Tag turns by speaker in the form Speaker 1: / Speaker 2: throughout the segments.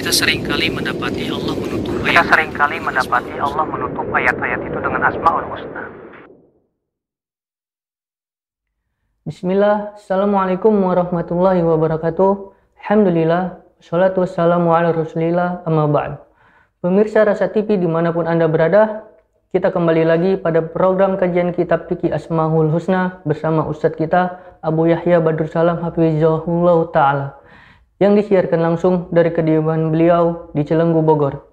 Speaker 1: Kita sering kali mendapati Allah menutup
Speaker 2: Kita
Speaker 1: ayat
Speaker 2: sering kali mendapati Allah menutup ayat-ayat itu dengan Asmaul Husna.
Speaker 3: Bismillah, Assalamualaikum warahmatullahi wabarakatuh. Alhamdulillah, salatu wassalamu ala rasulillah, amma ba'd. Pemirsa Rasa TV di mana pun Anda berada, kita kembali lagi pada program kajian kitab Fikih Asmaul Husna bersama Ustadz kita Abu Yahya Badrul Salam Hafizahullah Ta'ala yang disiarkan langsung dari kediaman beliau di Celenggu, Bogor.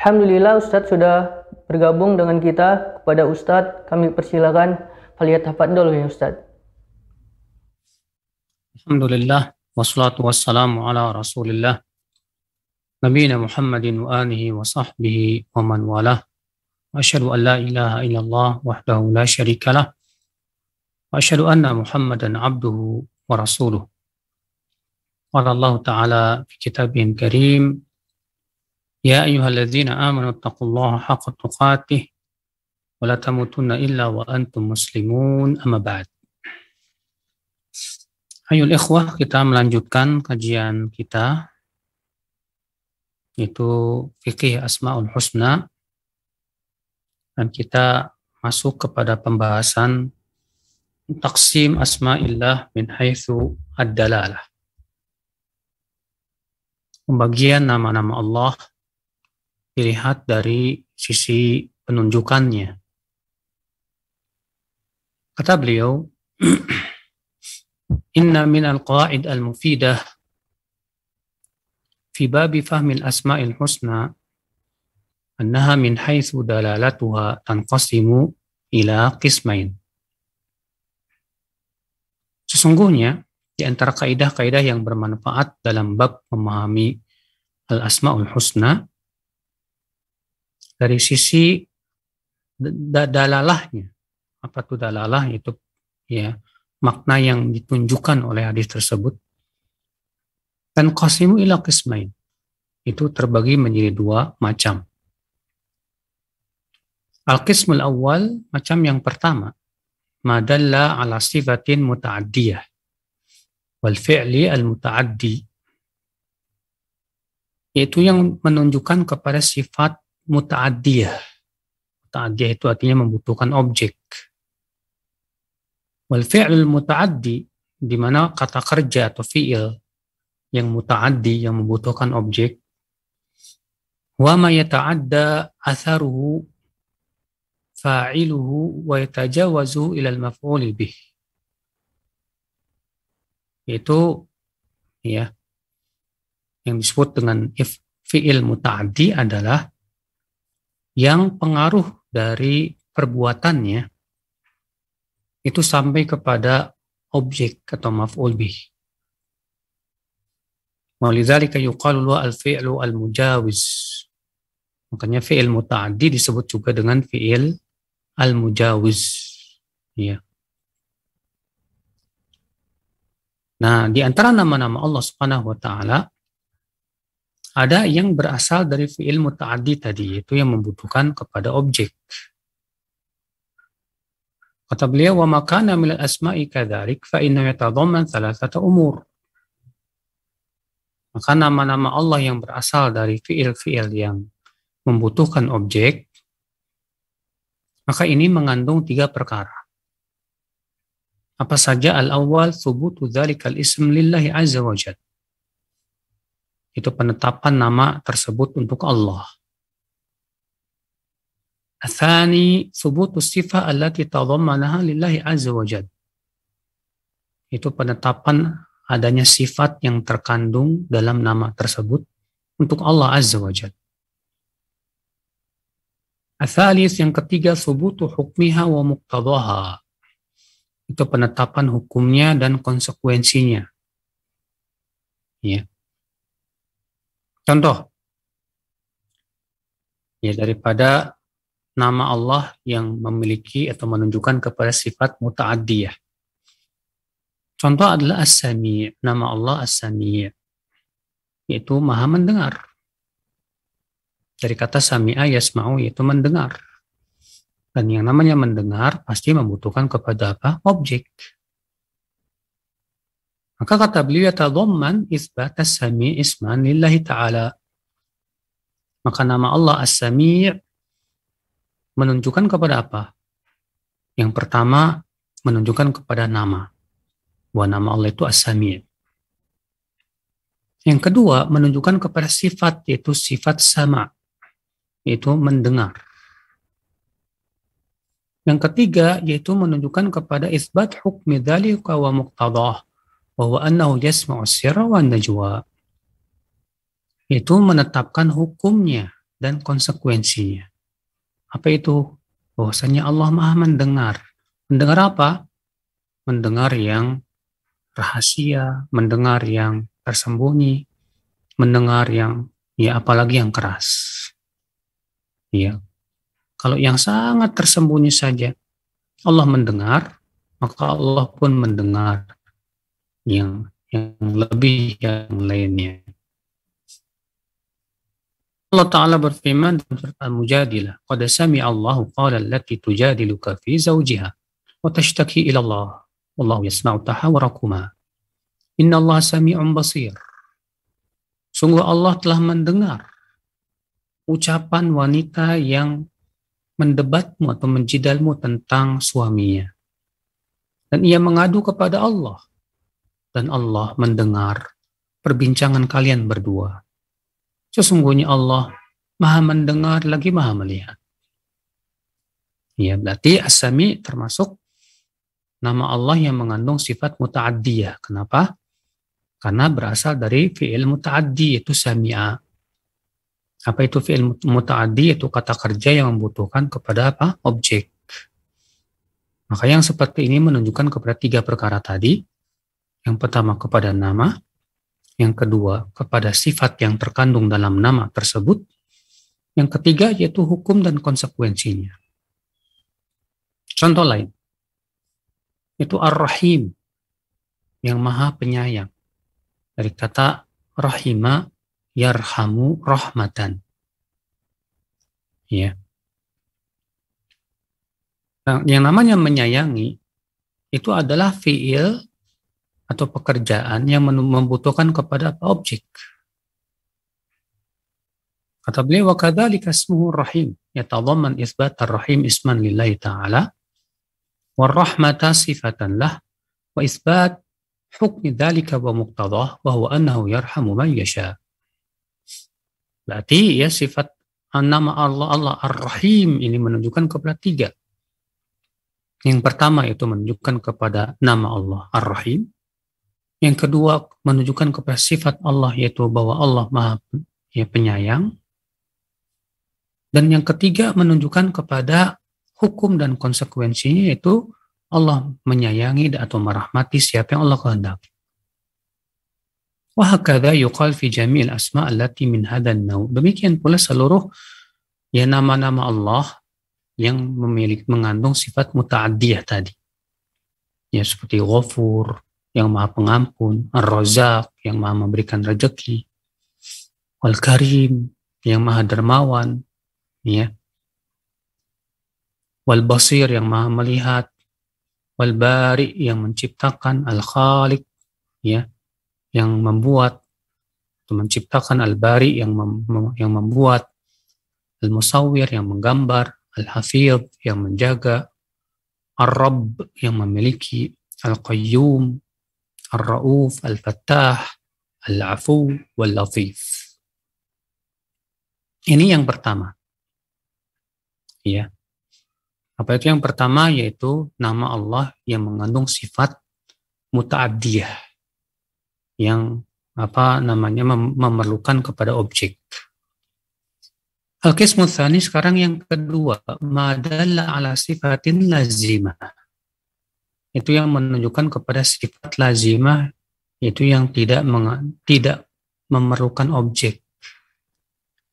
Speaker 3: Alhamdulillah Ustadz sudah bergabung dengan kita. Kepada Ustadz kami persilakan Faliyat dulu ya Ustadz.
Speaker 1: Alhamdulillah wassalatu wassalamu ala Rasulillah Nabiyina Muhammadin wa alihi wa sahbihi wa man walah wa asyhadu an la ilaha illallah wahdahu la syarika lah wa anna Muhammadan abduhu wa rasuluh قال الله تعالى في كتابه الكريم يا أيها الذين آمنوا اتقوا الله حق تقاته ولا تموتن إلا وأنتم مسلمون أما بعد Ayo ikhwah, kita melanjutkan kajian kita itu fikih Asmaul Husna dan kita masuk kepada pembahasan taksim asma'illah min haitsu ad-dalalah. Pembagian nama-nama Allah dilihat dari sisi penunjukannya. Kata beliau, Inna min al-qaid al-mufidah fi babi fahmi al-asma'il husna annaha min haitsu dalalatuha tanqasimu ila qismain. Sesungguhnya di antara kaidah-kaidah yang bermanfaat dalam bab memahami al-asmaul husna dari sisi dalalahnya. Apa itu dalalah? Itu ya makna yang ditunjukkan oleh hadis tersebut. Dan qasimu ila qismain. Itu terbagi menjadi dua macam. Al-qismul awal, macam yang pertama. Madalla ala sifatin muta'addiyah. Wal fi'li al-muta'addi. Yaitu yang menunjukkan kepada sifat muta'addiyah. Muta'addiyah itu artinya membutuhkan objek Wal fi'lul muta'addi di mana kata kerja atau fi'il yang muta'addi yang membutuhkan objek wa ma yata'adda atharuhu fa'iluhu wa yatajawazu ila al-maf'uli bih itu ya yang disebut dengan if fi'il muta'addi adalah yang pengaruh dari perbuatannya itu sampai kepada objek atau maf'ul bih. Walidzalika yuqalu al-fi'lu al-mujawiz. Makanya fi'il muta'addi disebut juga dengan fi'il al-mujawiz. Ya. Nah, di antara nama-nama Allah Subhanahu wa taala ada yang berasal dari fi'il muta'addi tadi, yaitu yang membutuhkan kepada objek. Kata beliau, wa makana minal asma'i kadhalik fa inna yatadhamman thalathata umur. Maka nama-nama Allah yang berasal dari fiil-fiil yang membutuhkan objek, maka ini mengandung tiga perkara. Apa saja al-awwal thubutu dzalikal ism lillahi azza wa jalla. Itu penetapan nama tersebut untuk Allah. Athani subutu sifat allati tadhammanaha lillahi azza wa jad. Itu penetapan adanya sifat yang terkandung dalam nama tersebut untuk Allah azza wa jad. Athalis yang ketiga subutu hukmiha wa muqtadaha. Itu penetapan hukumnya dan konsekuensinya. Ya. Contoh. Ya daripada nama Allah yang memiliki atau menunjukkan kepada sifat muta'addiyah. Contoh adalah As-Sami', nama Allah As-Sami', yaitu maha mendengar. Dari kata sami'a yasma'u yaitu mendengar. Dan yang namanya mendengar pasti membutuhkan kepada apa? Objek. Maka kata beliau tadhamman isbat as-sami' isman lillahi ta'ala Maka nama Allah As-Sami' menunjukkan kepada apa? Yang pertama menunjukkan kepada nama. Bahwa nama Allah itu As-Sami'. Yang kedua menunjukkan kepada sifat yaitu sifat sama yaitu mendengar. Yang ketiga yaitu menunjukkan kepada isbat hukmi dzalika wa muqtadah bahwa annahu yasma'u sirra wa najwa. Itu menetapkan hukumnya dan konsekuensinya. Apa itu? Bahwasanya Allah Maha mendengar. Mendengar apa? Mendengar yang rahasia, mendengar yang tersembunyi, mendengar yang ya apalagi yang keras. Ya. Kalau yang sangat tersembunyi saja Allah mendengar, maka Allah pun mendengar yang yang lebih yang lainnya. Allah Ta'ala berfirman dalam surat Al-Mujadilah, "Qad sami'a Allahu qala allati tujadiluka fi zawjiha wa tashtaki ila Allah, wallahu yasma'u tahawarakuma. Inna Allah sami'un basir." Sungguh Allah telah mendengar ucapan wanita yang mendebatmu atau menjidalmu tentang suaminya. Dan ia mengadu kepada Allah. Dan Allah mendengar perbincangan kalian berdua. Sesungguhnya Allah maha mendengar lagi maha melihat. Ya, berarti asami termasuk nama Allah yang mengandung sifat muta'addiyah. Kenapa? Karena berasal dari fi'il muta'addi, yaitu sami'a. Apa itu fi'il muta'addi? Itu kata kerja yang membutuhkan kepada apa? Objek. Maka yang seperti ini menunjukkan kepada tiga perkara tadi. Yang pertama kepada nama, yang kedua kepada sifat yang terkandung dalam nama tersebut, yang ketiga yaitu hukum dan konsekuensinya. Contoh lain, itu Ar-Rahim, yang maha penyayang. Dari kata rahima yarhamu rahmatan. Ya. Nah, yang namanya menyayangi itu adalah fiil atau pekerjaan yang membutuhkan kepada objek. Kata beliau wa kadzalika ismuhu rahim yatadamman isbat ar-rahim isman lillahi ta'ala wa rahmata sifatan lah wa isbat hukmi dzalika wa muqtadah wa huwa annahu yarhamu man yasha. Berarti ya sifat nama Allah Allah Ar-Rahim ini menunjukkan kepada tiga. Yang pertama itu menunjukkan kepada nama Allah Ar-Rahim. Yang kedua menunjukkan kepada sifat Allah yaitu bahwa Allah Maha ya, penyayang. Dan yang ketiga menunjukkan kepada hukum dan konsekuensinya yaitu Allah menyayangi atau merahmati siapa yang Allah kehendaki. Wahakadha yuqal fi jamil asma allati min hadan nau. Demikian pula seluruh ya nama-nama Allah yang memiliki mengandung sifat muta'addiyah tadi. Ya seperti Ghafur yang Maha Pengampun, Ar-Razzaq yang Maha memberikan rezeki, Al-Karim yang Maha Dermawan, ya. Wal Basir yang Maha melihat, Wal Bari yang menciptakan, Al-Khaliq ya yang membuat atau menciptakan al-bari yang mem, yang membuat al-musawwir yang menggambar al-hafidh yang menjaga ar-rabb yang memiliki al-qayyum ar-rauf al-fattah al-afu wal-latif. Ini yang pertama. Ya apa itu yang pertama? Yaitu nama Allah yang mengandung sifat muta'addiyah yang apa namanya mem memerlukan kepada objek. Al-Qismu sekarang yang kedua, madalla ala sifatin lazimah. Itu yang menunjukkan kepada sifat lazimah itu yang tidak tidak memerlukan objek.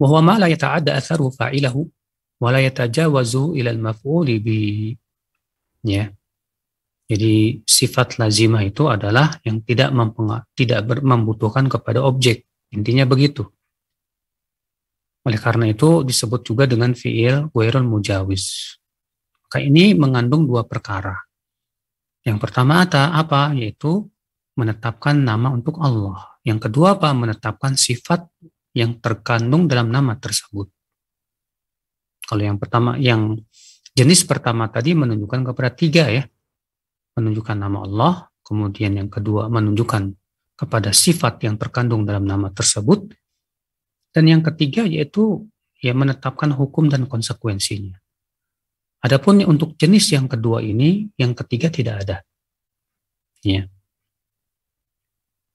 Speaker 1: Wa ma la yata'adda atharu fa'ilahu wa la yatajawazu ila al-maf'uli bi. Ya. Jadi sifat lazimah itu adalah yang tidak tidak membutuhkan kepada objek. Intinya begitu. Oleh karena itu disebut juga dengan fiil wairul mujawiz. Maka ini mengandung dua perkara. Yang pertama apa? Yaitu menetapkan nama untuk Allah. Yang kedua apa? Menetapkan sifat yang terkandung dalam nama tersebut. Kalau yang pertama, yang jenis pertama tadi menunjukkan kepada tiga ya, menunjukkan nama Allah, kemudian yang kedua menunjukkan kepada sifat yang terkandung dalam nama tersebut, dan yang ketiga yaitu ya menetapkan hukum dan konsekuensinya. Adapun untuk jenis yang kedua ini, yang ketiga tidak ada. Ya.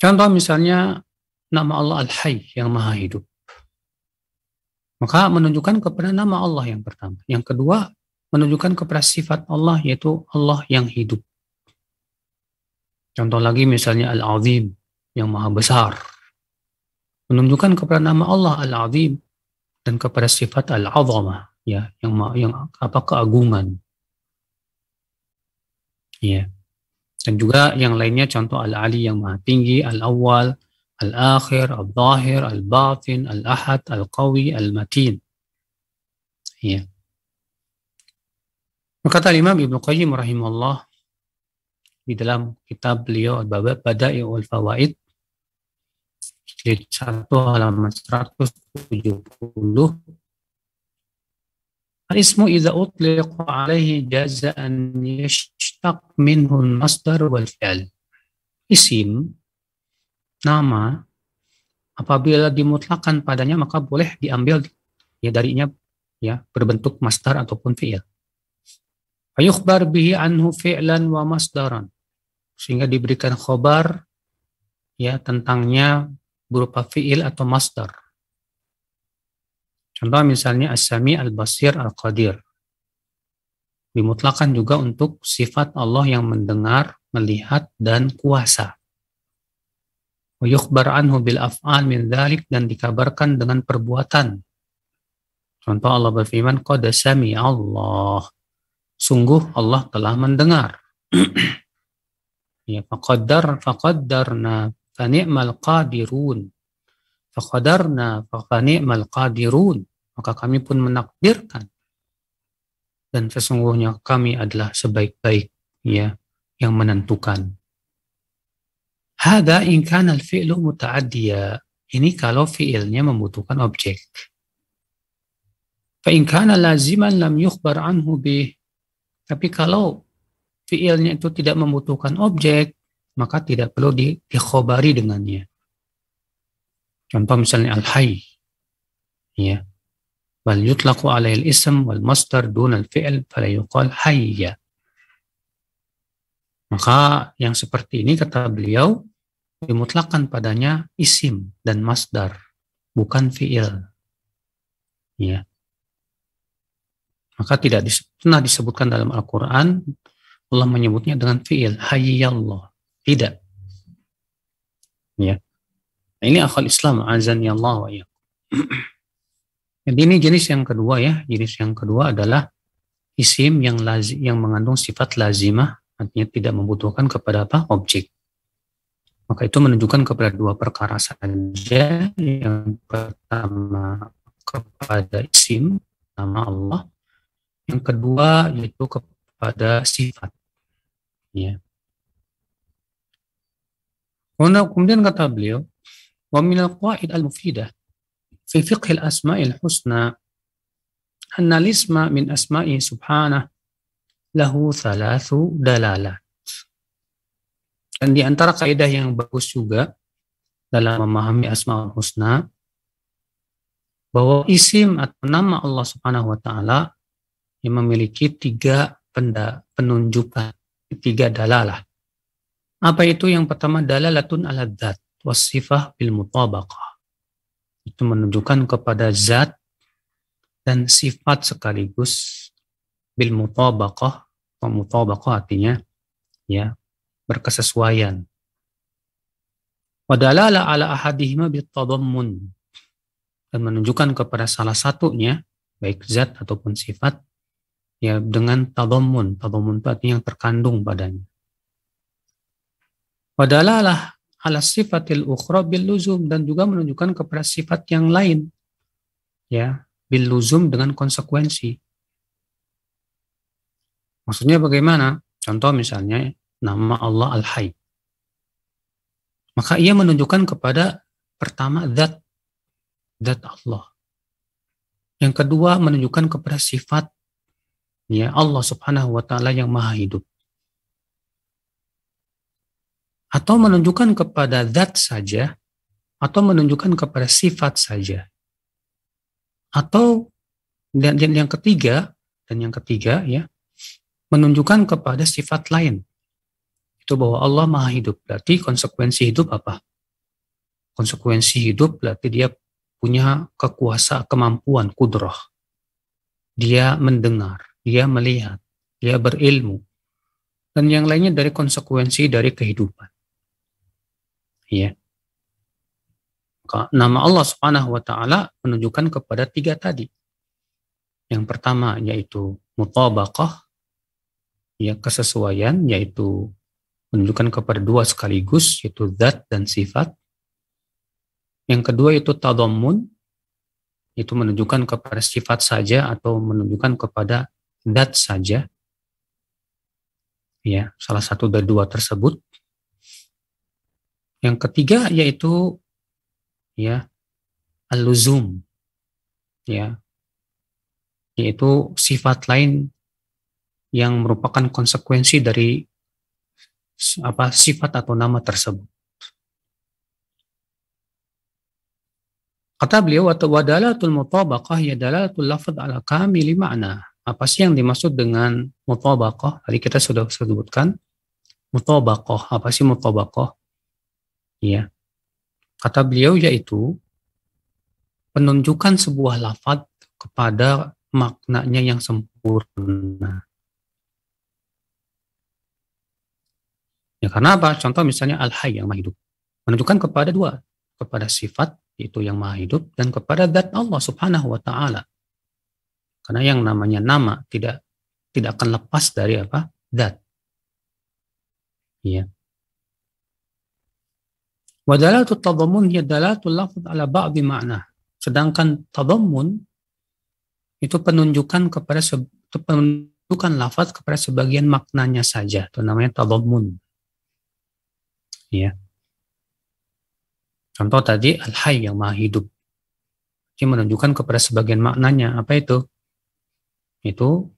Speaker 1: Contoh misalnya nama Allah Al-Hayy yang Maha Hidup. Maka menunjukkan kepada nama Allah yang pertama. Yang kedua, menunjukkan kepada sifat Allah yaitu Allah yang hidup. Contoh lagi misalnya Al-Azim yang Maha Besar. Menunjukkan kepada nama Allah Al-Azim dan kepada sifat Al-Azamah ya yang yang apa keagungan. Ya. Dan juga yang lainnya contoh al-ali yang maha tinggi al-awwal al-akhir al-zahir al-batin al-ahad al-qawi al-matin. Ya. Berkata Imam Ibnu Qayyim rahimahullah di dalam kitab beliau Bada'i'ul Fawaid jilid 1 halaman 170 Al-ismu idza utliqa alaihi jaza an yashtaq minhu al-masdar wal fi'al. Isim nama apabila dimutlakan padanya maka boleh diambil ya darinya ya berbentuk masdar ataupun fi'il. Ayukhbar bihi anhu fi'lan wa masdaran. Sehingga diberikan khobar ya tentangnya berupa fi'il atau masdar. Contoh misalnya As-Sami Al-Basir Al-Qadir. Dimutlakan juga untuk sifat Allah yang mendengar, melihat, dan kuasa. Yukbar anhu bil af'al min dhalik dan dikabarkan dengan perbuatan. Contoh Allah berfirman, Qad sami Allah. Sungguh Allah telah mendengar. ya, faqaddar, faqaddarna, fani'mal qadirun. Faqadarna faqani'mal qadirun. Maka kami pun menakdirkan. Dan sesungguhnya kami adalah sebaik-baik ya yang menentukan. Hada in kana al-fi'lu muta'addiya. Ini kalau fi'ilnya membutuhkan objek. Fa in kana laziman lam yukhbar anhu bih. Tapi kalau fi'ilnya itu tidak membutuhkan objek, maka tidak perlu di, dikhobari dengannya. Contoh misalnya al-hayy. Ya. Bal yutlaqu al-ism wal masdar dun al-fi'l fala yuqal hayya. Maka yang seperti ini kata beliau dimutlakan padanya isim dan masdar, bukan fi'il. Ya. Maka tidak pernah disebutkan dalam Al-Quran Allah menyebutnya dengan fi'il hayyallah. Tidak. Ya. Nah, ini akal Islam azan ya Allah ya. Jadi ini jenis yang kedua ya. Jenis yang kedua adalah isim yang lazim, yang mengandung sifat lazimah artinya tidak membutuhkan kepada apa objek. Maka itu menunjukkan kepada dua perkara saja. Yang pertama kepada isim nama Allah. Yang kedua yaitu kepada sifat. Ya. Kemudian kata beliau, ومن القواعد المفيدة في فقه الأسماء الحسنى أن الاسم من أسمائه سبحانه له ثلاث دلالات dan di antara kaidah yang bagus juga dalam memahami Asmaul Husna bahwa isim atau nama Allah Subhanahu wa taala yang memiliki tiga penda, penunjukan, tiga dalalah. Apa itu? Yang pertama dalalatun ala dzat wasifah bil mutabaqah. Itu menunjukkan kepada zat dan sifat sekaligus bil mutabaqah. Mutabaqah artinya ya berkesesuaian. Wadalala ala ahadihima bitadammun dan menunjukkan kepada salah satunya baik zat ataupun sifat ya dengan tadammun. Tadammun itu artinya yang terkandung padanya. Wadalalah ala sifatil ukhra bil luzum dan juga menunjukkan kepada sifat yang lain ya bil luzum dengan konsekuensi maksudnya bagaimana contoh misalnya nama Allah al hayy maka ia menunjukkan kepada pertama zat zat Allah. Yang kedua menunjukkan kepada sifat ya Allah Subhanahu wa taala yang maha hidup. Atau menunjukkan kepada zat saja atau menunjukkan kepada sifat saja. Atau dan yang ketiga dan yang ketiga ya menunjukkan kepada sifat lain. Itu bahwa Allah maha hidup. Berarti konsekuensi hidup apa? Konsekuensi hidup berarti dia punya kekuasaan, kemampuan, kudroh. Dia mendengar, dia melihat, dia berilmu. Dan yang lainnya dari konsekuensi dari kehidupan. Ya. Nama Allah Subhanahu wa taala menunjukkan kepada tiga tadi. Yang pertama yaitu mutabaqah ya kesesuaian yaitu menunjukkan kepada dua sekaligus yaitu zat dan sifat. Yang kedua itu tadammun itu menunjukkan kepada sifat saja atau menunjukkan kepada zat saja. Ya, salah satu dari dua tersebut. Yang ketiga yaitu ya al-luzum ya yaitu sifat lain yang merupakan konsekuensi dari apa sifat atau nama tersebut. Kata beliau atau wadalatul mutabaqah ya dalatul lafaz ala kamili makna. Apa sih yang dimaksud dengan mutabaqah? Tadi kita sudah sebutkan mutabaqah. Apa sih mutabaqah? Ya. Kata beliau yaitu penunjukan sebuah lafad kepada maknanya yang sempurna. Ya karena apa? Contoh misalnya al-hayy yang maha hidup. Menunjukkan kepada dua, kepada sifat itu yang maha hidup dan kepada zat Allah Subhanahu wa taala. Karena yang namanya nama tidak tidak akan lepas dari apa? Zat. Iya. Wadalatul tadammun hiya dalatul lafz ala ba'di makna. Sedangkan tadammun itu penunjukan kepada penunjukan lafaz kepada sebagian maknanya saja. Itu namanya tadammun. Ya. Contoh tadi al-hayy yang maha hidup. Dia menunjukkan kepada sebagian maknanya. Apa itu? Itu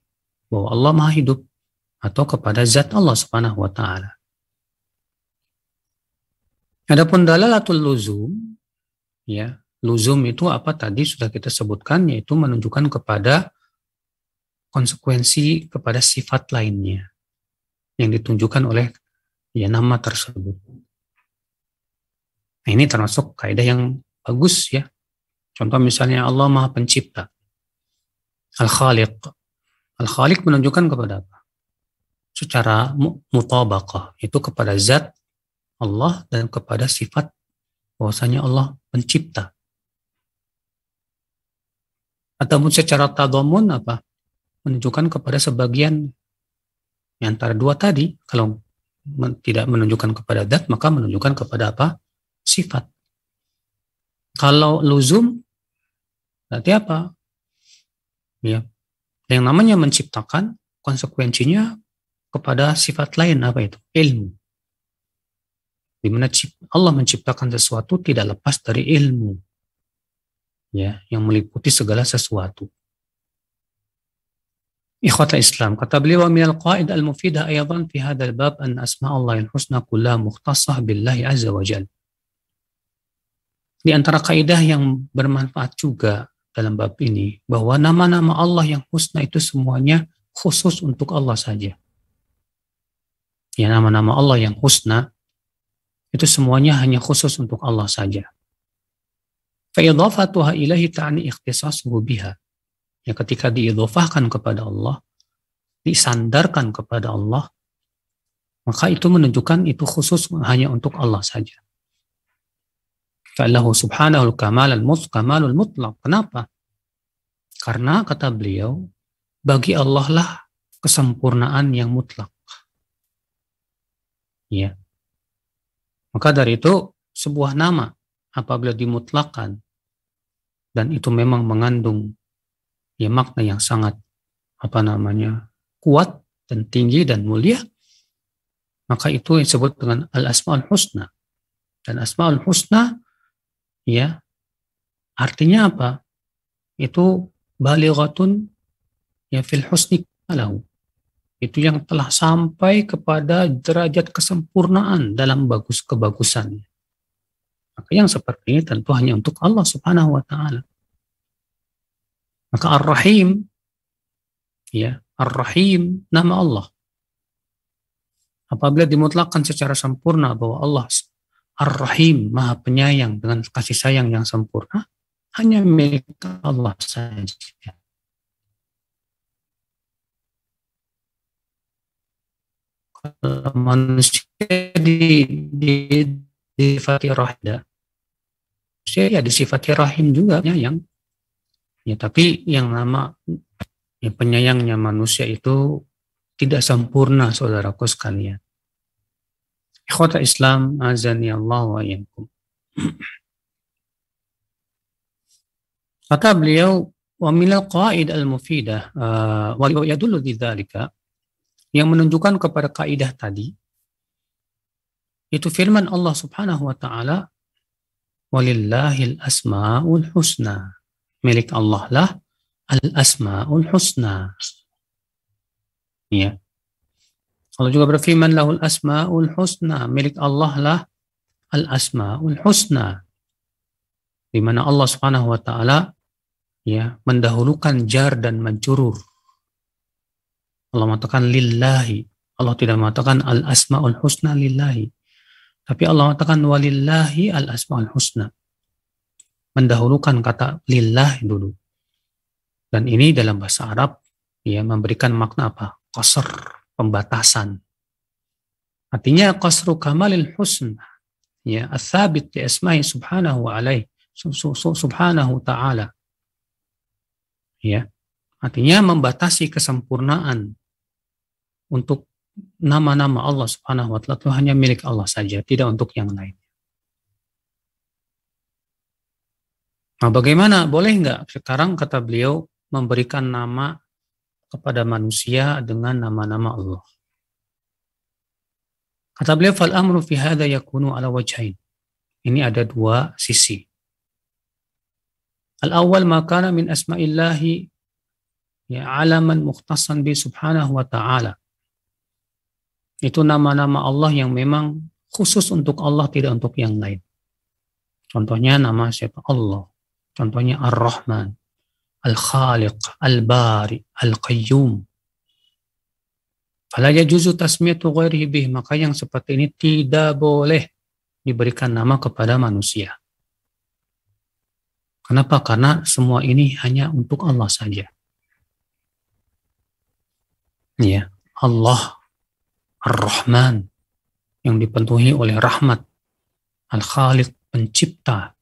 Speaker 1: bahwa Allah maha hidup atau kepada zat Allah Subhanahu wa taala. Adapun dalalatul luzum, ya, luzum itu apa tadi sudah kita sebutkan, yaitu menunjukkan kepada konsekuensi kepada sifat lainnya yang ditunjukkan oleh ya nama tersebut. Nah, ini termasuk kaidah yang bagus ya. Contoh misalnya Allah Maha Pencipta. Al-Khaliq. Al-Khaliq menunjukkan kepada apa? Secara mutabaqah, itu kepada zat Allah dan kepada sifat bahwasanya Allah pencipta. Ataupun secara tadamun apa? Menunjukkan kepada sebagian yang antara dua tadi, kalau tidak menunjukkan kepada dat, maka menunjukkan kepada apa? Sifat. Kalau luzum, berarti apa? Ya. Yang namanya menciptakan, konsekuensinya kepada sifat lain apa itu? Ilmu. Di mana Allah menciptakan sesuatu tidak lepas dari ilmu. Ya yang meliputi segala sesuatu. Ikhwata Islam kata beliau wa minal qaid al mufidah aydan fi hadzal bab an asma Allah al husna kullaha mukhtassah billahi azza wa jal. Di antara kaidah yang bermanfaat juga dalam bab ini bahwa nama-nama Allah yang husna itu semuanya khusus untuk Allah saja. Ya nama-nama Allah yang husna itu semuanya hanya khusus untuk Allah saja. Fa'idhafatuha ilahi ta'ani ikhtisasuhu biha. Ya ketika diidhafahkan kepada Allah, disandarkan kepada Allah, maka itu menunjukkan itu khusus hanya untuk Allah saja. Fa'allahu subhanahu kamal al-kamalul mutlaq. Kenapa? Karena kata beliau, bagi Allah lah kesempurnaan yang mutlak. Ya. Maka dari itu sebuah nama apabila dimutlakan dan itu memang mengandung ya makna yang sangat apa namanya kuat dan tinggi dan mulia maka itu disebut dengan al asmaul husna dan asmaul husna ya Artinya apa? Itu balighatun ya fil husni. Itu yang telah sampai kepada derajat kesempurnaan dalam bagus kebagusannya. Maka yang seperti ini tentu hanya untuk Allah Subhanahu wa taala. Maka Ar-Rahim ya, Ar-Rahim nama Allah. Apabila dimutlakkan secara sempurna bahwa Allah Ar-Rahim, Maha Penyayang dengan kasih sayang yang sempurna, hanya milik Allah saja. Kalau manusia di, di, disifati rahda, manusia ya disifati rahim juga ya, yang ya tapi yang nama ya, penyayangnya manusia itu tidak sempurna saudaraku sekalian. Ikhwata Islam azani Allah wa yankum. Kata beliau wa minal qaid al-mufidah uh, wa yadullu dzalika yang menunjukkan kepada kaidah tadi itu firman Allah Subhanahu wa taala walillahil asmaul husna. Milik Allah lah al asmaul husna. Ya Allah juga berfirman lahul asmaul husna milik Allah lah al asmaul husna di mana Allah Subhanahu wa taala ya mendahulukan jar dan majrur. Allah mengatakan lillahi. Allah tidak mengatakan al asmaul husna lillahi. Tapi Allah mengatakan walillahi al asmaul husna. Mendahulukan kata lillah dulu. Dan ini dalam bahasa Arab ya memberikan makna apa? Qasr, pembatasan. Artinya qasru kamalil husna. Ya, ats-tsabit li asma'i subhanahu wa alaih subhanahu ta'ala ya artinya membatasi kesempurnaan untuk nama-nama Allah Subhanahu wa taala itu hanya milik Allah saja, tidak untuk yang lain. Nah, bagaimana? Boleh nggak sekarang kata beliau memberikan nama kepada manusia dengan nama-nama Allah? Kata beliau, fal amru fi hadha yakunu ala wajhain. Ini ada dua sisi. Al-awwal makana min asma'illahi ya alaman mukhtasan bi subhanahu wa ta'ala. Itu nama-nama Allah yang memang khusus untuk Allah, tidak untuk yang lain. Contohnya nama siapa? Allah. Contohnya Ar-Rahman, Al-Khaliq, Al-Bari, Al-Qayyum. Fala yajuzu tasmiyatu ghairihi bih. Maka yang seperti ini tidak boleh diberikan nama kepada manusia. Kenapa? Karena semua ini hanya untuk Allah saja. Ya, Allah Ar-Rahman yang dipenuhi oleh rahmat, Al-Khaliq pencipta,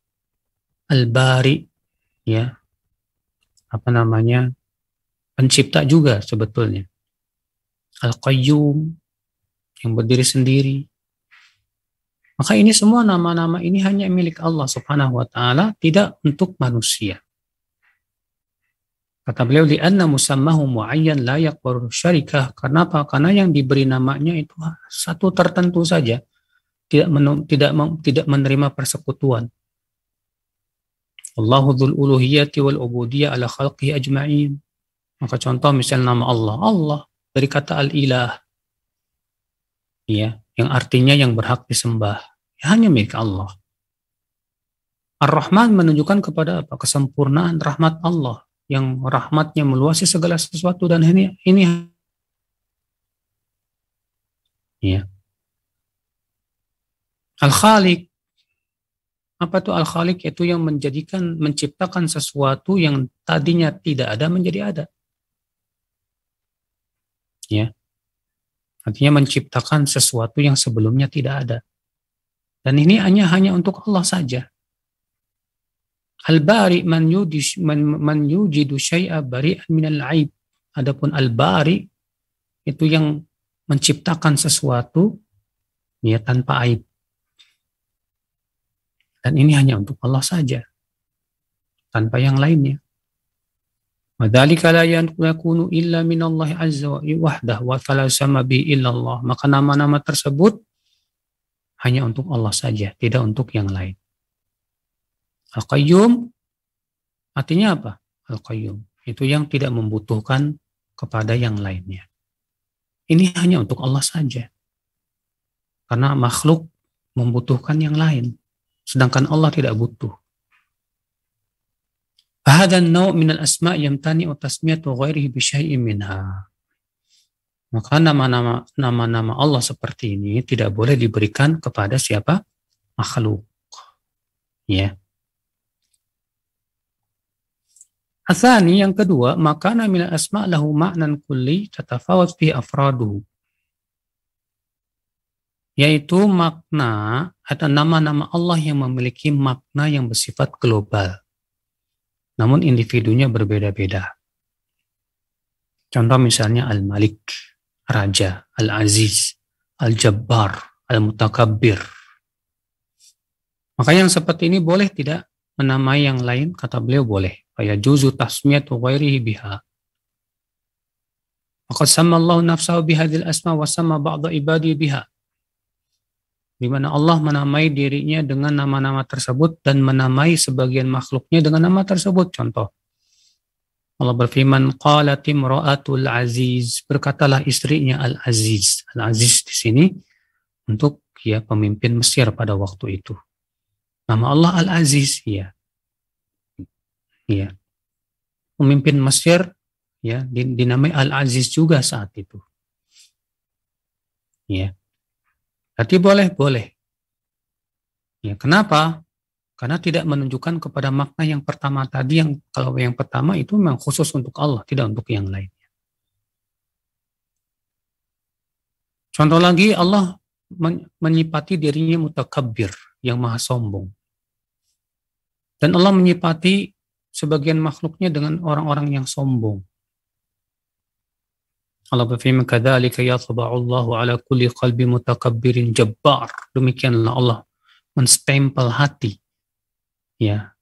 Speaker 1: Al-Bari ya. Apa namanya? pencipta juga sebetulnya. Al-Qayyum yang berdiri sendiri, maka ini semua nama-nama ini hanya milik Allah Subhanahu wa taala, tidak untuk manusia. Kata beliau di anna musammahu muayyan la yaqbalu syarikah. Kenapa? Karena yang diberi namanya itu satu tertentu saja. Tidak tidak tidak menerima persekutuan. Allahu dzul uluhiyati wal ubudiyah ala khalqihi ajma'in. Maka contoh misal nama Allah, Allah dari kata al-ilah. Ya, yang artinya yang berhak disembah. Ya, hanya milik Allah. Ar-Rahman menunjukkan kepada apa? Kesempurnaan rahmat Allah yang rahmatnya meluasi segala sesuatu dan ini ini ya. Al-Khaliq apa itu Al-Khaliq itu yang menjadikan menciptakan sesuatu yang tadinya tidak ada menjadi ada. Ya. Artinya menciptakan sesuatu yang sebelumnya tidak ada. Dan ini hanya hanya untuk Allah saja. Al-bari man, yudish, man, man yujidu syai'a bari'an minal aib. Adapun al-bari itu yang menciptakan sesuatu ya tanpa aib. Dan ini hanya untuk Allah saja. Tanpa yang lainnya. Wadhalika la yakunu illa minallahi azza wa wahdah wa fala sama bi illallah. Maka nama-nama tersebut hanya untuk Allah saja, tidak untuk yang lain. Al-Qayyum Artinya apa? Al-Qayyum. Itu yang tidak membutuhkan kepada yang lainnya. Ini hanya untuk Allah saja. Karena makhluk membutuhkan yang lain sedangkan Allah tidak butuh. Maka nama-nama nama-nama Allah seperti ini tidak boleh diberikan kepada siapa? makhluk. Ya. Asani yang kedua, makana min asma lahu ma'nan kulli tatafawat fi afrodhu. Yaitu makna atau nama-nama Allah yang memiliki makna yang bersifat global. Namun individunya berbeda-beda. Contoh misalnya Al-Malik, Raja, Al-Aziz, Al-Jabbar, Al-Mutakabbir. Maka yang seperti ini boleh tidak menamai yang lain? Kata beliau boleh fayajuzu tasmiyatu ghairihi biha. Maka sama Allah nafsahu bihadil asma wa sama ba'da ibadi biha. Di mana Allah menamai dirinya dengan nama-nama tersebut dan menamai sebagian makhluknya dengan nama tersebut. Contoh, Allah berfirman, Qalatim ra'atul aziz. Berkatalah istrinya al-aziz. Al-aziz di sini untuk ya pemimpin Mesir pada waktu itu. Nama Allah al-aziz, ya ya pemimpin Mesir ya dinamai Al-Aziz juga saat itu. Ya. Berarti boleh, boleh. Ya, kenapa? Karena tidak menunjukkan kepada makna yang pertama tadi yang kalau yang pertama itu memang khusus untuk Allah, tidak untuk yang lainnya. Contoh lagi Allah menyipati dirinya mutakabbir, yang maha sombong. Dan Allah menyipati sebagian makhluknya dengan orang-orang yang sombong. Allah berfirman, "Kadzalika yatba'ullahu ala kulli qalbi mutakabbirin jabbar." Demikianlah Allah menstempel hati ya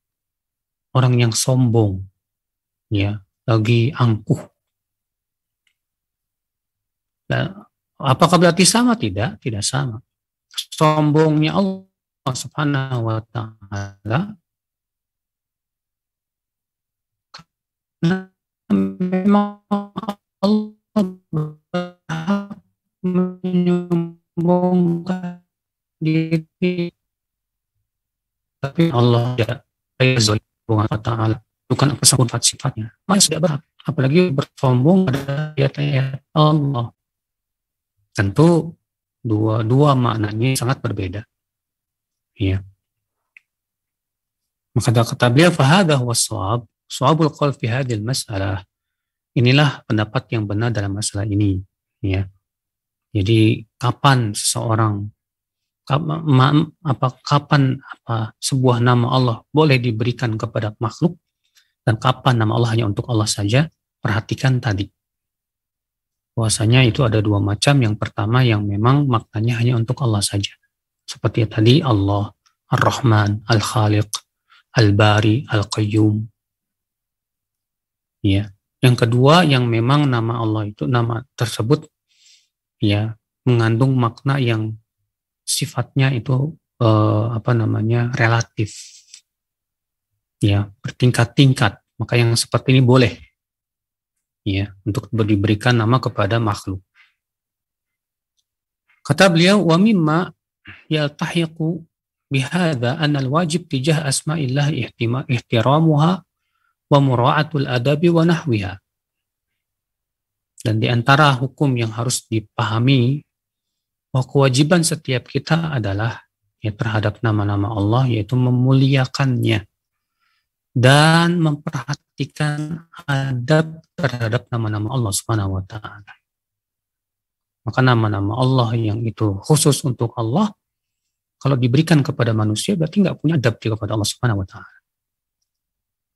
Speaker 1: orang yang sombong ya lagi angkuh. Nah, apakah berarti sama? Tidak, tidak sama. Sombongnya Allah Subhanahu wa taala memang Allah menyombongkan diri tapi Allah tidak Allah Ta'ala bukan apa sifat sifatnya. Maka sudah berhak apalagi bersombong pada ayat-ayat Allah. Tentu dua dua maknanya sangat berbeda. Ya maka kata beliau fahada waswab Su'abul qaul fi hadil masalah. Inilah pendapat yang benar dalam masalah ini. Ya. Jadi kapan seseorang apa kapan apa sebuah nama Allah boleh diberikan kepada makhluk dan kapan nama Allah hanya untuk Allah saja perhatikan tadi bahwasanya itu ada dua macam yang pertama yang memang maknanya hanya untuk Allah saja seperti tadi Allah Ar-Rahman Al-Khaliq Al-Bari Al-Qayyum ya yang kedua yang memang nama Allah itu nama tersebut ya mengandung makna yang sifatnya itu eh, apa namanya relatif. Ya bertingkat-tingkat. Maka yang seperti ini boleh ya untuk diberikan nama kepada makhluk. Kata beliau wa mimma yaltahiqu bihadza an al-wajib tijah asma'illah ihtiramuha wa mura'atul adabi wa nahwiha. Dan di antara hukum yang harus dipahami bahwa kewajiban setiap kita adalah ya terhadap nama-nama Allah yaitu memuliakannya dan memperhatikan adab terhadap nama-nama Allah Subhanahu wa taala. Maka nama-nama Allah yang itu khusus untuk Allah kalau diberikan kepada manusia berarti nggak punya adab kepada Allah Subhanahu wa taala.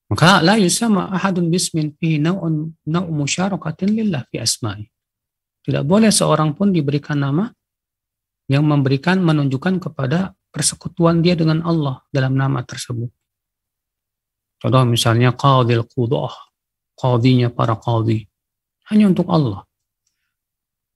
Speaker 1: Maka la yusama ahadun bismin fi naw'un naw' musyarakatin lillah fi asma'i. Tidak boleh seorang pun diberikan nama yang memberikan menunjukkan kepada persekutuan dia dengan Allah dalam nama tersebut. Contoh misalnya qadil qudah, qadinya para qadi hanya untuk Allah.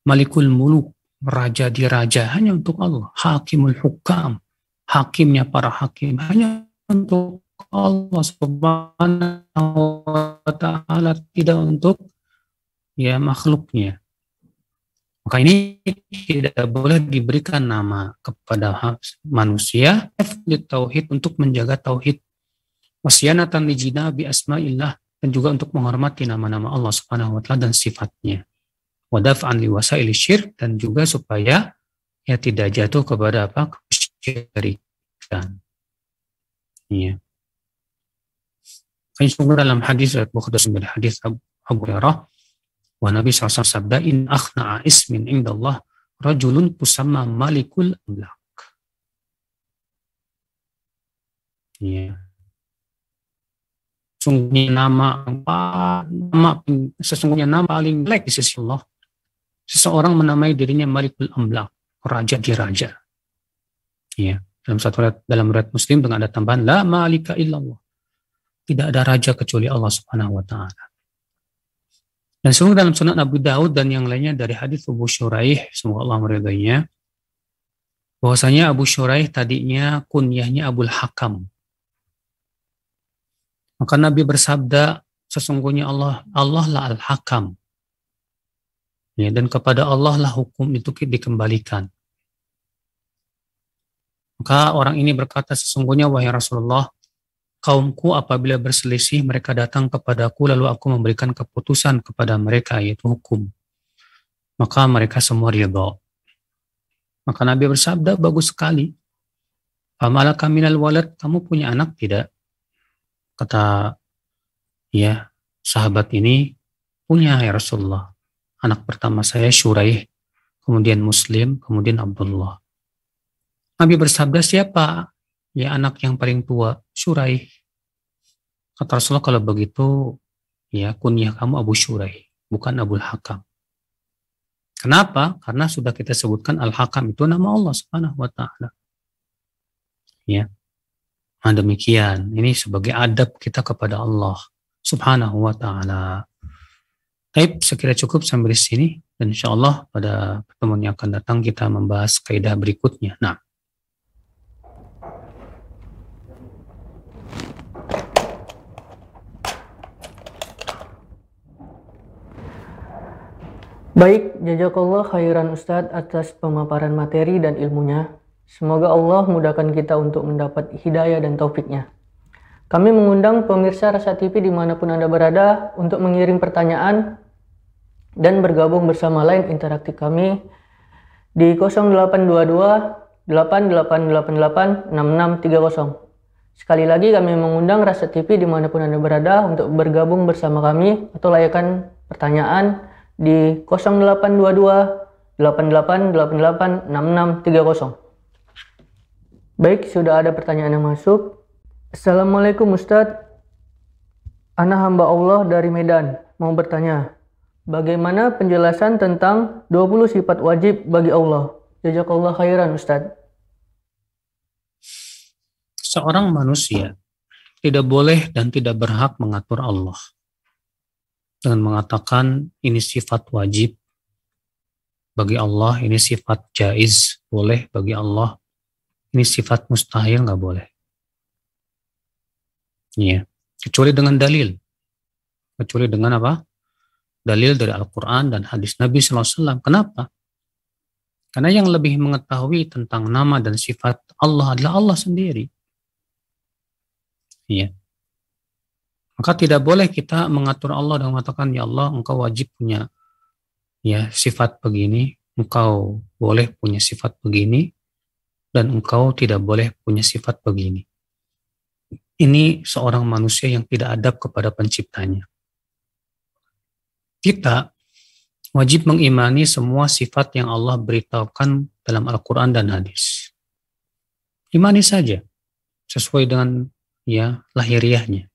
Speaker 1: Malikul muluk, raja di raja hanya untuk Allah. Hakimul hukam, hakimnya para hakim hanya untuk Allah Subhanahu wa taala, tidak untuk ya makhluknya. Maka ini tidak boleh diberikan nama kepada manusia tauhid untuk menjaga tauhid wasyanatan lijina bi asma'illah dan juga untuk menghormati nama-nama Allah Subhanahu wa taala dan sifatnya. Wadaf'an li wasaili syirk dan juga supaya ya tidak jatuh kepada apa kesyirikan. Iya. Kan dalam hadis Bukhari dari hadis Abu Hurairah wa Nabi SAW sabda in akhna'a ismin indallah rajulun tusamma malikul amlak. Iya. Sesungguhnya nama, nama sesungguhnya nama paling jelek di sisi Allah. Seseorang menamai dirinya Malikul Amlak, raja di raja. Iya. Dalam satu dalam riwayat Muslim dengan ada tambahan la malika illallah. Tidak ada raja kecuali Allah Subhanahu wa taala. Dan semua dalam sunnah Abu Daud dan yang lainnya dari hadis Abu Syuraih, semoga Allah meridainya, bahwasanya Abu Syuraih tadinya kunyahnya Abul Hakam. Maka Nabi bersabda, sesungguhnya Allah Allah lah Al-Hakam. Ya, dan kepada Allah lah hukum itu dikembalikan. Maka orang ini berkata, sesungguhnya wahai Rasulullah, kaumku apabila berselisih mereka datang kepadaku lalu aku memberikan keputusan kepada mereka yaitu hukum. Maka mereka semua ridha. Maka Nabi bersabda, bagus sekali. Famalaka minal walad, kamu punya anak tidak? kata ya sahabat ini punya ya Rasulullah. Anak pertama saya Syuraih, kemudian Muslim, kemudian Abdullah. Nabi bersabda siapa ya anak yang paling tua Syuraih. Kata Rasulullah kalau begitu ya kunyah kamu Abu Syuraih, bukan Abu Hakam. Kenapa? Karena sudah kita sebutkan Al-Hakam itu nama Allah Subhanahu wa taala. Ya. Nah, demikian. Ini sebagai adab kita kepada Allah Subhanahu wa taala. Baik, sekira cukup sampai di sini dan insya Allah pada pertemuan yang akan datang kita membahas kaidah berikutnya. Nah,
Speaker 3: Baik, jazakallah khairan Ustadz atas pemaparan materi dan ilmunya. Semoga Allah mudahkan kita untuk mendapat hidayah dan taufiknya. Kami mengundang pemirsa Rasa TV di mana pun Anda berada untuk mengirim pertanyaan dan bergabung bersama lain interaktif kami di 0822 8888 6630. Sekali lagi kami mengundang Rasa TV di mana pun Anda berada untuk bergabung bersama kami atau layakan pertanyaan di 0822 8888 6630. Baik, sudah ada pertanyaan yang masuk. Assalamualaikum Ustadz. Ana hamba Allah dari Medan. Mau bertanya, bagaimana penjelasan tentang 20 sifat wajib bagi Allah? Jazakallah khairan Ustadz.
Speaker 1: Seorang manusia tidak boleh dan tidak berhak mengatur Allah dengan mengatakan ini sifat wajib bagi Allah, ini sifat jaiz boleh bagi Allah, ini sifat mustahil nggak boleh. Iya. Kecuali dengan dalil. Kecuali dengan apa? Dalil dari Al-Quran dan hadis Nabi SAW. Kenapa? Karena yang lebih mengetahui tentang nama dan sifat Allah adalah Allah sendiri. Iya. Maka tidak boleh kita mengatur Allah dan mengatakan, Ya Allah, engkau wajib punya ya sifat begini, engkau boleh punya sifat begini, dan engkau tidak boleh punya sifat begini. Ini seorang manusia yang tidak adab kepada penciptanya. Kita wajib mengimani semua sifat yang Allah beritahukan dalam Al-Quran dan hadis. Imani saja, sesuai dengan ya lahiriahnya.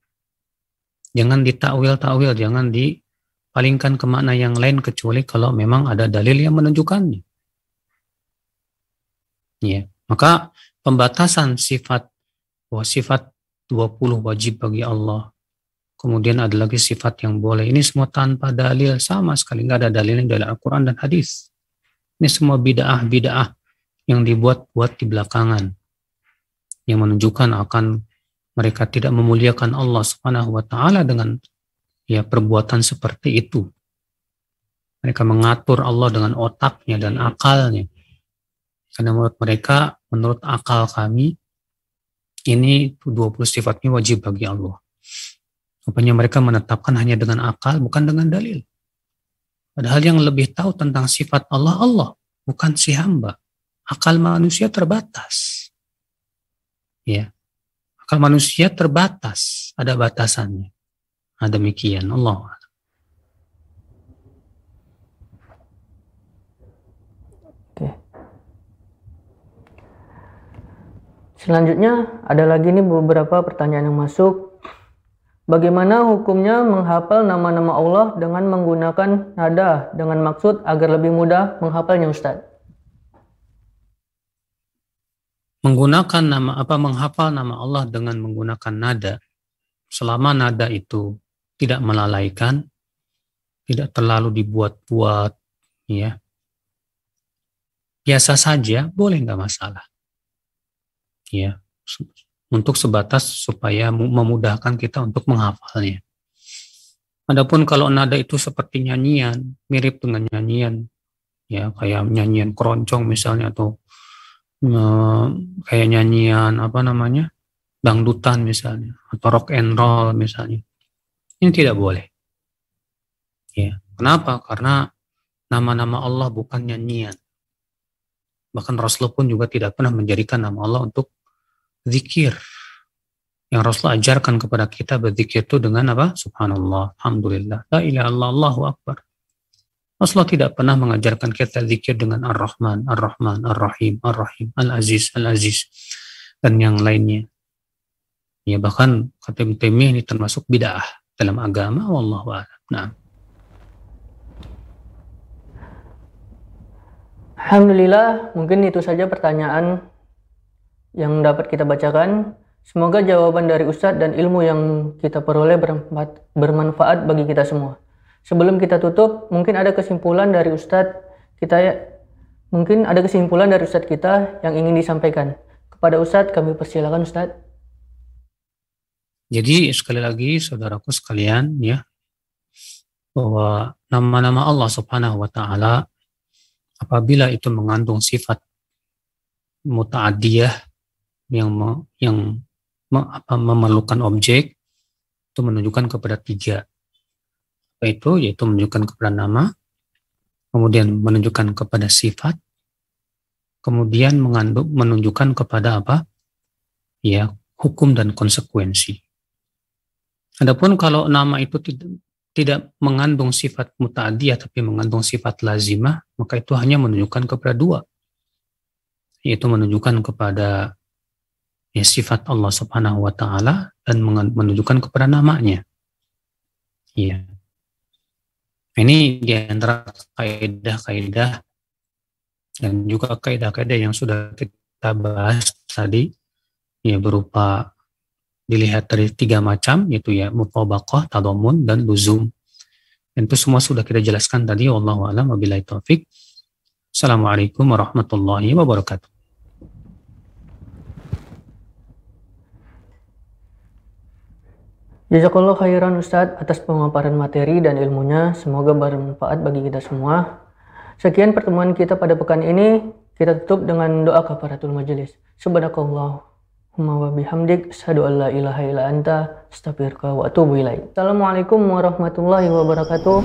Speaker 1: Jangan ditakwil-takwil, jangan dipalingkan ke makna yang lain kecuali kalau memang ada dalil yang menunjukkannya. Ya. Maka pembatasan sifat sifat 20 wajib bagi Allah. Kemudian ada lagi sifat yang boleh. Ini semua tanpa dalil sama sekali. Nggak ada dalilnya dari Al-Quran dan hadis. Ini semua bid'ah-bid'ah yang dibuat-buat di belakangan. Yang menunjukkan akan mereka tidak memuliakan Allah Subhanahu wa taala dengan ya perbuatan seperti itu. Mereka mengatur Allah dengan otaknya dan akalnya. Karena menurut mereka, menurut akal kami, ini 20 sifatnya wajib bagi Allah. Rupanya mereka menetapkan hanya dengan akal, bukan dengan dalil. Padahal yang lebih tahu tentang sifat Allah, Allah, bukan si hamba. Akal manusia terbatas. Ya, Akal manusia terbatas, ada batasannya. Nah, demikian Allah.
Speaker 3: Oke. Selanjutnya ada lagi nih beberapa pertanyaan yang masuk. Bagaimana hukumnya menghafal nama-nama Allah dengan menggunakan nada dengan maksud agar lebih mudah menghafalnya Ustadz?
Speaker 1: Menggunakan nama apa menghafal nama Allah dengan menggunakan nada. Selama nada itu tidak melalaikan tidak terlalu dibuat-buat ya. Biasa saja boleh nggak masalah? Ya untuk sebatas supaya memudahkan kita untuk menghafalnya. Adapun kalau nada itu seperti nyanyian mirip dengan nyanyian ya kayak nyanyian keroncong misalnya atau kayak nyanyian apa namanya dangdutan misalnya atau rock and roll misalnya. Ini tidak boleh. Ya kenapa? Karena nama-nama Allah bukan nyanyian. Bahkan Rasulullah pun juga tidak pernah menjadikan nama Allah untuk zikir. Yang Rasulullah ajarkan kepada kita berzikir itu dengan apa? Subhanallah alhamdulillah. La ilaha illallah Allahu akbar Rasulullah tidak pernah mengajarkan kita zikir dengan Ar-Rahman, Ar-Rahman, Ar-Rahim, Ar-Rahim, Al-Aziz, Al-Aziz, dan yang lainnya. Ya bahkan kata Ibn ini termasuk bid'ah dalam agama, a'lam. Nah.
Speaker 3: Alhamdulillah, mungkin itu saja pertanyaan yang dapat kita bacakan. Semoga jawaban dari Ustadz dan ilmu yang kita peroleh bermanfaat bagi kita semua. Sebelum kita tutup, mungkin ada kesimpulan dari Ustadz kita ya, mungkin ada kesimpulan dari Ustadz kita yang ingin disampaikan. Kepada Ustadz, kami persilakan Ustadz.
Speaker 1: Jadi sekali lagi saudaraku sekalian ya, bahwa nama-nama Allah subhanahu wa ta'ala apabila itu mengandung sifat muta'adiyah yang yang apa, memerlukan objek itu menunjukkan kepada tiga itu? Yaitu menunjukkan kepada nama, kemudian menunjukkan kepada sifat, kemudian mengandung menunjukkan kepada apa? Ya, hukum dan konsekuensi. Adapun kalau nama itu tidak tidak mengandung sifat muta'adiyah tapi mengandung sifat lazimah, maka itu hanya menunjukkan kepada dua. Yaitu menunjukkan kepada ya sifat Allah Subhanahu wa taala dan menunjukkan kepada namanya. Iya. Ini di antara kaidah-kaidah dan juga kaidah-kaidah yang sudah kita bahas tadi ya berupa dilihat dari tiga macam yaitu ya mutabaqah, tadamun dan luzum. Dan itu semua sudah kita jelaskan tadi wallahu alam wabillahi taufik. Assalamualaikum warahmatullahi wabarakatuh.
Speaker 3: Jazakallah khairan Ustadz atas pemaparan materi dan ilmunya. Semoga bermanfaat bagi kita semua. Sekian pertemuan kita pada pekan ini. Kita tutup dengan doa kafaratul majelis. Subhanakallahumma wa bihamdik. Asyhadu an la ilaha illa anta. Astagfirullah wa atubu ilaik. Assalamualaikum warahmatullahi wabarakatuh.